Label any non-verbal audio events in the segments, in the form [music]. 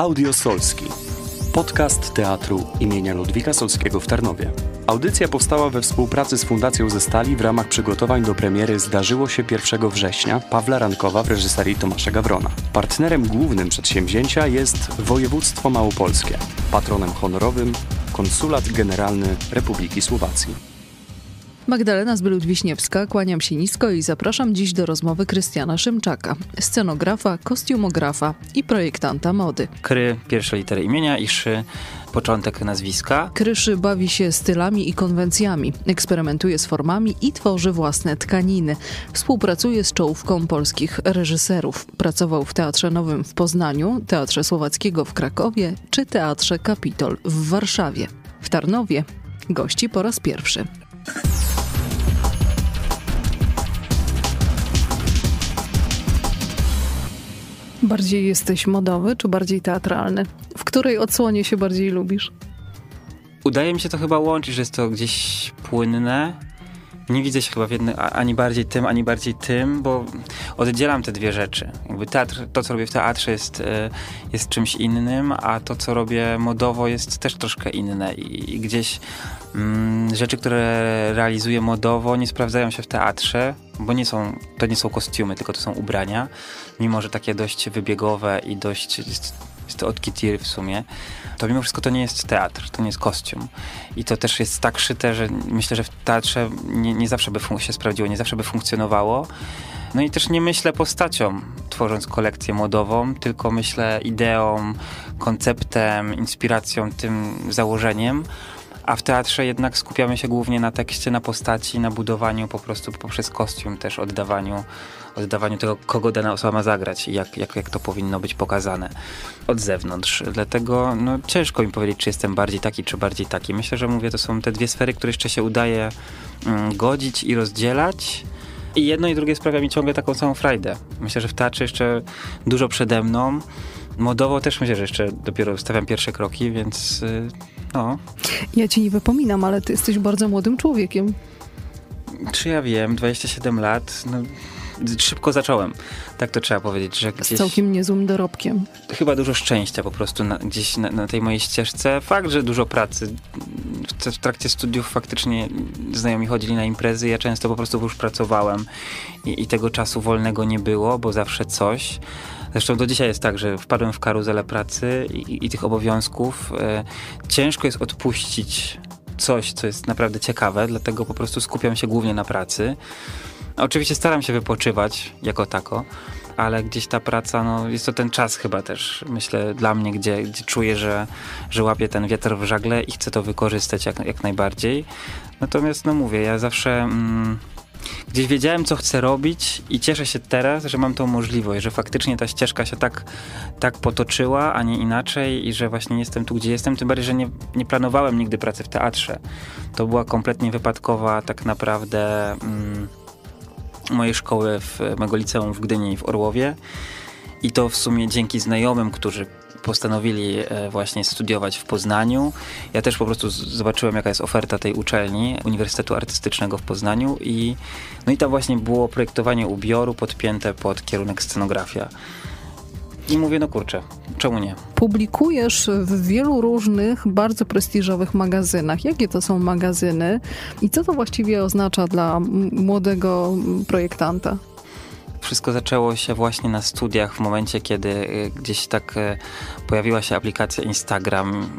Audio Solski. Podcast teatru imienia Ludwika Solskiego w Tarnowie. Audycja powstała we współpracy z Fundacją ze Stali w ramach przygotowań do premiery Zdarzyło się 1 września Pawła Rankowa w reżyserii Tomasza Gawrona. Partnerem głównym przedsięwzięcia jest Województwo Małopolskie. Patronem honorowym Konsulat Generalny Republiki Słowacji. Magdalena Zbylut-Wiśniewska, kłaniam się nisko i zapraszam dziś do rozmowy Krystiana Szymczaka, scenografa, kostiumografa i projektanta mody. Kry, pierwsze litery imienia i szy, początek nazwiska. Kryszy bawi się stylami i konwencjami, eksperymentuje z formami i tworzy własne tkaniny. Współpracuje z czołówką polskich reżyserów. Pracował w Teatrze Nowym w Poznaniu, Teatrze Słowackiego w Krakowie czy Teatrze Kapitol w Warszawie. W Tarnowie gości po raz pierwszy. Bardziej jesteś modowy, czy bardziej teatralny? W której odsłonie się bardziej lubisz? Udaje mi się to chyba łączyć, że jest to gdzieś płynne. Nie widzę się chyba w ani bardziej tym, ani bardziej tym, bo oddzielam te dwie rzeczy. Jakby teatr, to, co robię w teatrze jest, e, jest czymś innym, a to, co robię modowo jest też troszkę inne i, i gdzieś mm, rzeczy, które realizuję modowo nie sprawdzają się w teatrze, bo nie są, to nie są kostiumy, tylko to są ubrania, mimo że takie dość wybiegowe i dość, jest, to od Kitir w sumie, to mimo wszystko to nie jest teatr, to nie jest kostium. I to też jest tak szyte, że myślę, że w teatrze nie, nie zawsze by się sprawdziło, nie zawsze by funkcjonowało. No i też nie myślę postacią, tworząc kolekcję modową, tylko myślę ideą, konceptem, inspiracją, tym założeniem a w teatrze jednak skupiamy się głównie na tekście, na postaci, na budowaniu po prostu poprzez kostium też oddawaniu, oddawaniu tego, kogo dana osoba ma zagrać i jak, jak, jak to powinno być pokazane od zewnątrz. Dlatego no, ciężko mi powiedzieć, czy jestem bardziej taki, czy bardziej taki. Myślę, że mówię, to są te dwie sfery, które jeszcze się udaje mm, godzić i rozdzielać. I jedno i drugie sprawia mi ciągle taką samą frajdę. Myślę, że w teatrze jeszcze dużo przede mną. Modowo też myślę, że jeszcze dopiero stawiam pierwsze kroki, więc y, no. Ja ci nie wypominam, ale ty jesteś bardzo młodym człowiekiem. Czy ja wiem, 27 lat, no, szybko zacząłem. Tak to trzeba powiedzieć, że gdzieś... Z całkiem niezłym dorobkiem. Chyba dużo szczęścia po prostu na, gdzieś na, na, tej mojej ścieżce. Fakt, że dużo pracy. W, trakcie studiów faktycznie znajomi chodzili na imprezy, ja często po prostu już pracowałem i, i tego czasu wolnego nie było, bo zawsze coś. Zresztą do dzisiaj jest tak, że wpadłem w karuzelę pracy i, i tych obowiązków. E, ciężko jest odpuścić coś, co jest naprawdę ciekawe, dlatego po prostu skupiam się głównie na pracy. Oczywiście staram się wypoczywać jako tako, ale gdzieś ta praca, no jest to ten czas chyba też, myślę, dla mnie, gdzie, gdzie czuję, że, że łapię ten wiatr w żagle i chcę to wykorzystać jak, jak najbardziej. Natomiast, no mówię, ja zawsze... Mm, gdzieś wiedziałem, co chcę robić i cieszę się teraz, że mam tą możliwość, że faktycznie ta ścieżka się tak, tak potoczyła, a nie inaczej i że właśnie jestem tu, gdzie jestem, tym bardziej, że nie, nie planowałem nigdy pracy w teatrze. To była kompletnie wypadkowa tak naprawdę mm, mojej szkoły, w, mego liceum w Gdyni w Orłowie i to w sumie dzięki znajomym, którzy postanowili e, właśnie studiować w Poznaniu. Ja też po prostu zobaczyłem, jaka jest oferta tej uczelni, Uniwersytetu Artystycznego w Poznaniu i, no i tam właśnie było projektowanie ubioru podpięte pod kierunek scenografia. I mówię, no kurczę, czemu nie? Publikujesz w wielu różnych, bardzo prestiżowych magazynach. Jakie to są magazyny i co to właściwie oznacza dla młodego projektanta? Wszystko zaczęło się właśnie na studiach w momencie, kiedy y, gdzieś tak y, pojawiła się aplikacja Instagram.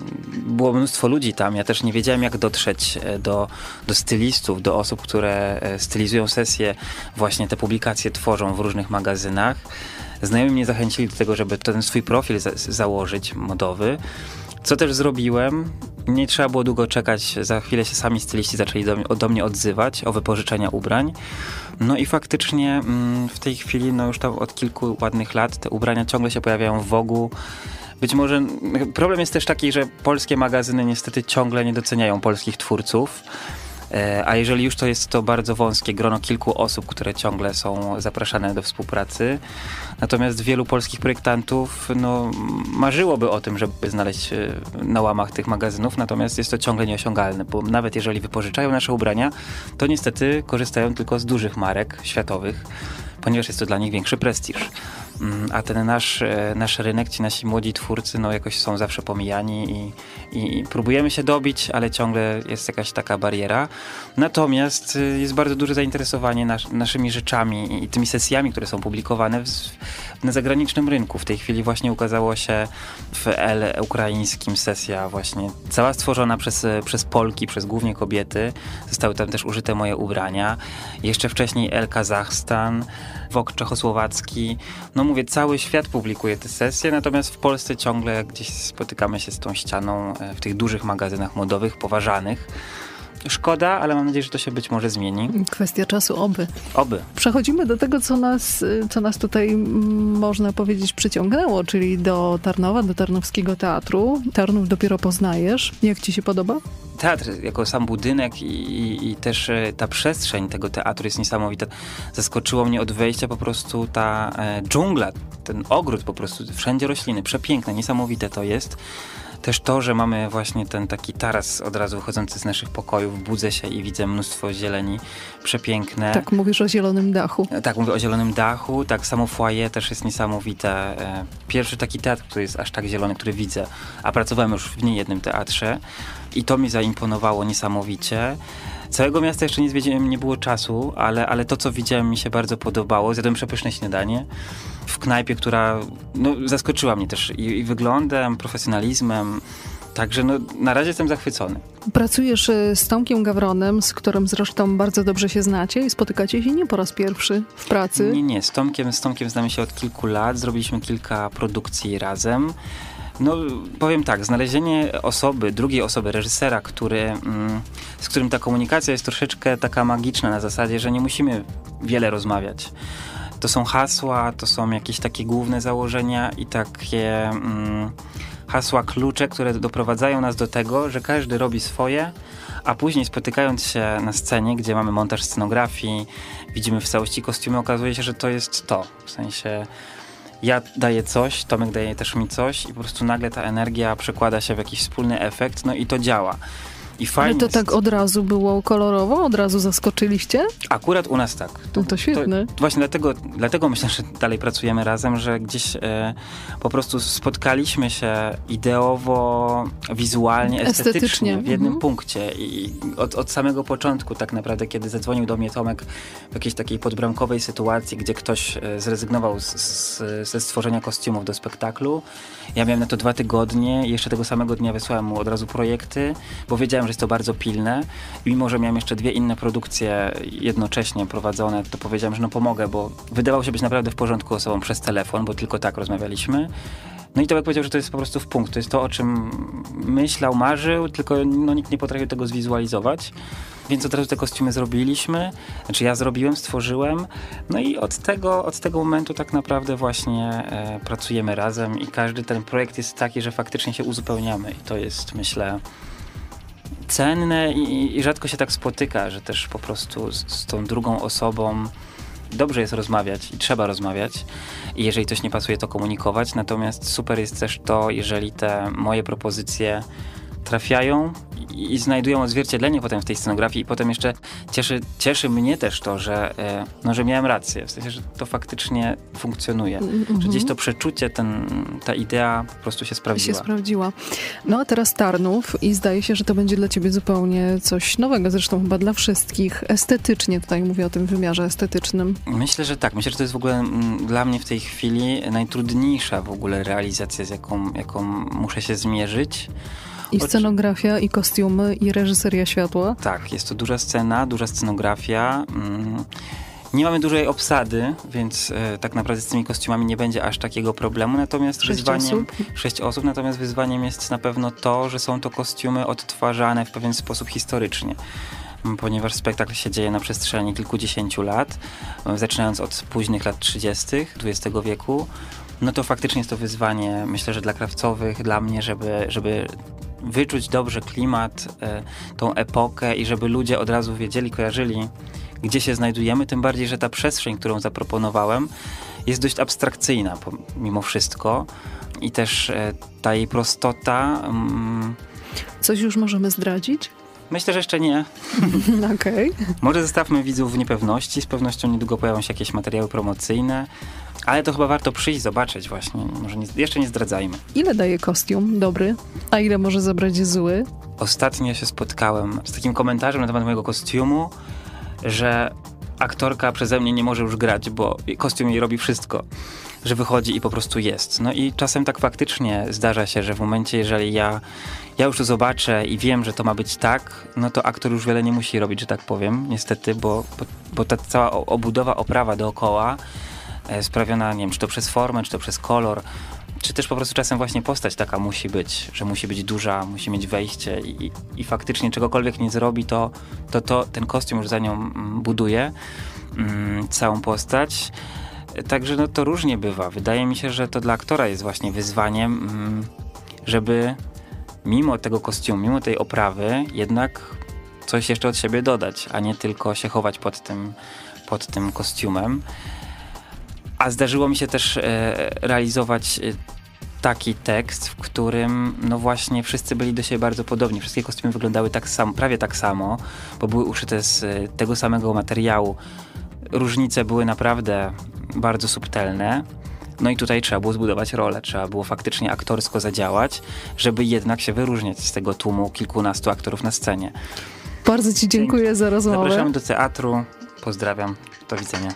Było mnóstwo ludzi tam. Ja też nie wiedziałem, jak dotrzeć y, do, do stylistów, do osób, które stylizują sesje, właśnie te publikacje tworzą w różnych magazynach. Znajomi mnie zachęcili do tego, żeby ten swój profil za założyć modowy. Co też zrobiłem, nie trzeba było długo czekać, za chwilę się sami styliści zaczęli do, do mnie odzywać o wypożyczenia ubrań. No i faktycznie mm, w tej chwili, no już tam od kilku ładnych lat, te ubrania ciągle się pojawiają w Wogu. Być może problem jest też taki, że polskie magazyny niestety ciągle nie doceniają polskich twórców. E, a jeżeli już to jest to bardzo wąskie grono kilku osób, które ciągle są zapraszane do współpracy. Natomiast wielu polskich projektantów no, marzyłoby o tym, żeby znaleźć e, na łamach tych magazynów, natomiast jest to ciągle nieosiągalne, bo nawet jeżeli wypożyczają nasze ubrania, to niestety korzystają tylko z dużych marek światowych, ponieważ jest to dla nich większy prestiż. Mm, a ten nasz, e, nasz rynek, ci nasi młodzi twórcy, no jakoś są zawsze pomijani i, i, próbujemy się dobić, ale ciągle jest jakaś taka bariera. Natomiast y, jest bardzo duże zainteresowanie nas, naszymi rzeczami i tymi sesjami, które są publikowane w, na zagranicznym rynku. W tej chwili właśnie ukazało się w L ukraińskim sesja właśnie cała stworzona przez, przez Polki, przez głównie kobiety. Zostały tam też użyte moje ubrania. Jeszcze wcześniej El Kazachstan, Wok Czechosłowacki. No mówię, cały świat publikuje te sesje, natomiast w Polsce ciągle gdzieś spotykamy się z tą ścianą e, w tych dużych magazynach modowych, poważanych. Szkoda, ale mam nadzieję, że to się być może zmieni. Kwestia czasu, oby. Oby. Przechodzimy do tego, co nas, co nas tutaj, mm, można powiedzieć, przyciągnęło, czyli do Tarnowa, do Tarnowskiego Teatru. Tarnów dopiero poznajesz. Jak ci się podoba? Teatr jako sam budynek i, i, i, też e, ta przestrzeń tego teatru jest niesamowita. Zaskoczyło mnie od wejścia po prostu ta e, dżungla, ten ogród po prostu, wszędzie rośliny, przepiękne, niesamowite to jest. Też to, że mamy właśnie ten taki taras od razu wychodzący z naszych pokojów, budzę się i widzę mnóstwo zieleni, przepiękne. Tak, mówisz o zielonym dachu. E, tak, mówię o zielonym dachu, tak samo foyer też jest niesamowite. E, pierwszy taki teatr, który jest aż tak zielony, który widzę, a pracowałem już w niejednym teatrze i to mi zaimponowało niesamowicie. Całego miasta jeszcze nie zwiedziłem, nie było czasu, ale, ale to, co widziałem, mi się bardzo podobało. Zjadłem przepyszne śniadanie w knajpie, która no, zaskoczyła mnie też i, i wyglądem, profesjonalizmem. Także no, na razie jestem zachwycony. Pracujesz e, z Tomkiem Gawronem, z którym zresztą bardzo dobrze się znacie i spotykacie się nie po raz pierwszy w pracy. Nie, nie. Z Tomkiem, z Tomkiem znamy się od kilku lat. Zrobiliśmy kilka produkcji razem. No, powiem tak, znalezienie osoby, drugiej osoby, reżysera, który, mm, z którym ta komunikacja jest troszeczkę taka magiczna na zasadzie, że nie musimy wiele rozmawiać. To są hasła, to są jakieś takie główne założenia i takie mm, hasła klucze, które doprowadzają nas do tego, że każdy robi swoje, a później spotykając się na scenie, gdzie mamy montaż scenografii, widzimy w całości kostiumy, okazuje się, że to jest to. W sensie ja daję coś, Tomek daje też mi coś i po prostu nagle ta energia przekłada się w jakiś wspólny efekt, no i to działa. I fajnie Ale to tak od razu było kolorowo? Od razu zaskoczyliście? Akurat u nas tak. To, no to świetne. To, właśnie dlatego, dlatego myślę, że dalej pracujemy razem, że gdzieś e, po prostu spotkaliśmy się ideowo, wizualnie, estetycznie, estetycznie. w jednym mhm. punkcie. I od, od samego początku tak naprawdę, kiedy zadzwonił do mnie Tomek w jakiejś takiej podbramkowej sytuacji, gdzie ktoś e, zrezygnował z, z, ze stworzenia kostiumów do spektaklu, ja miałem na to dwa tygodnie i jeszcze tego samego dnia wysłałem mu od razu projekty, bo wiedziałem, że jest to bardzo pilne. Mimo, że miałem jeszcze dwie inne produkcje jednocześnie prowadzone, to powiedziałem, że no pomogę, bo wydawał się być naprawdę w porządku osobą przez telefon, bo tylko tak rozmawialiśmy. No i Tomek powiedział, że to jest po prostu w punkt. To jest to, o czym myślał, marzył, tylko no, nikt nie potrafił tego zwizualizować. Więc od razu te kostiumy zrobiliśmy, znaczy ja zrobiłem, stworzyłem. No i od tego, od tego momentu tak naprawdę właśnie e, pracujemy razem i każdy ten projekt jest taki, że faktycznie się uzupełniamy. I to jest, myślę, cenne i, i, rzadko się tak spotyka, że też po prostu z, z, tą drugą osobą dobrze jest rozmawiać i trzeba rozmawiać. I jeżeli coś nie pasuje, to komunikować. Natomiast super jest też to, jeżeli te moje propozycje trafiają i, znajdują odzwierciedlenie potem w tej scenografii i potem jeszcze cieszy, cieszy mnie też to, że, e, no, że miałem rację, w sensie, że to faktycznie funkcjonuje, mm -hmm. że gdzieś to przeczucie, ten, ta idea po prostu się sprawdziła. Się sprawdziła. No a teraz Tarnów i zdaje się, że to będzie dla ciebie zupełnie coś nowego, zresztą chyba dla wszystkich, estetycznie, tutaj mówię o tym wymiarze estetycznym. Myślę, że tak, myślę, że to jest w ogóle dla mnie w tej chwili najtrudniejsza w ogóle realizacja, z jaką, jaką muszę się zmierzyć, i scenografia, i kostiumy, i reżyseria światła. Tak, jest to duża scena, duża scenografia. Mm. Nie mamy dużej obsady, więc e, tak naprawdę z tymi kostiumami nie będzie aż takiego problemu. Natomiast sześć wyzwaniem. Osób. Sześć osób, natomiast wyzwaniem jest na pewno to, że są to kostiumy odtwarzane w pewien sposób historycznie ponieważ spektakl się dzieje na przestrzeni kilkudziesięciu lat, zaczynając od późnych lat 30. XX wieku, no to faktycznie jest to wyzwanie, myślę, że dla krawcowych, dla mnie, żeby, żeby wyczuć dobrze klimat, e, tą epokę i żeby ludzie od razu wiedzieli, kojarzyli, gdzie się znajdujemy, tym bardziej, że ta przestrzeń, którą zaproponowałem, jest dość abstrakcyjna mimo wszystko i też e, ta jej prostota. Mm, Coś już możemy zdradzić? Myślę, że jeszcze nie. [laughs] Okej. Okay. Może zostawmy widzów w niepewności. Z pewnością niedługo pojawią się jakieś materiały promocyjne. Ale to chyba warto przyjść, zobaczyć właśnie. Może nie, jeszcze nie zdradzajmy. Ile daje kostium dobry, a ile może zabrać zły? Ostatnio się spotkałem z takim komentarzem na temat mojego kostiumu, że aktorka przeze mnie nie może już grać, bo kostium jej robi wszystko, że wychodzi i po prostu jest. No i czasem tak faktycznie zdarza się, że w momencie, jeżeli ja, ja już to zobaczę i wiem, że to ma być tak, no to aktor już wiele nie musi robić, że tak powiem, niestety, bo, bo, bo ta cała obudowa, oprawa dookoła e, sprawiona, nie wiem, czy to przez formę, czy to przez kolor, czy też po prostu czasem właśnie postać taka musi być, że musi być duża, musi mieć wejście i, i faktycznie czegokolwiek nie zrobi, to, to, to ten kostium już za nią mm, buduje mm, całą postać. Także no to różnie bywa. Wydaje mi się, że to dla aktora jest właśnie wyzwaniem, mm, żeby mimo tego kostiumu, mimo tej oprawy, jednak coś jeszcze od siebie dodać, a nie tylko się chować pod tym, pod tym kostiumem. A zdarzyło mi się też e, realizować e, taki tekst, w którym no właśnie wszyscy byli do siebie bardzo podobni. Wszystkie kostiumy wyglądały tak samo, prawie tak samo, bo były uszyte z y, tego samego materiału. Różnice były naprawdę bardzo subtelne. No i tutaj trzeba było zbudować rolę, trzeba było faktycznie aktorsko zadziałać, żeby jednak się wyróżniać z tego tłumu kilkunastu aktorów na scenie. Bardzo Ci dziękuję za rozmowę. Zapraszamy do teatru. Pozdrawiam. Do widzenia.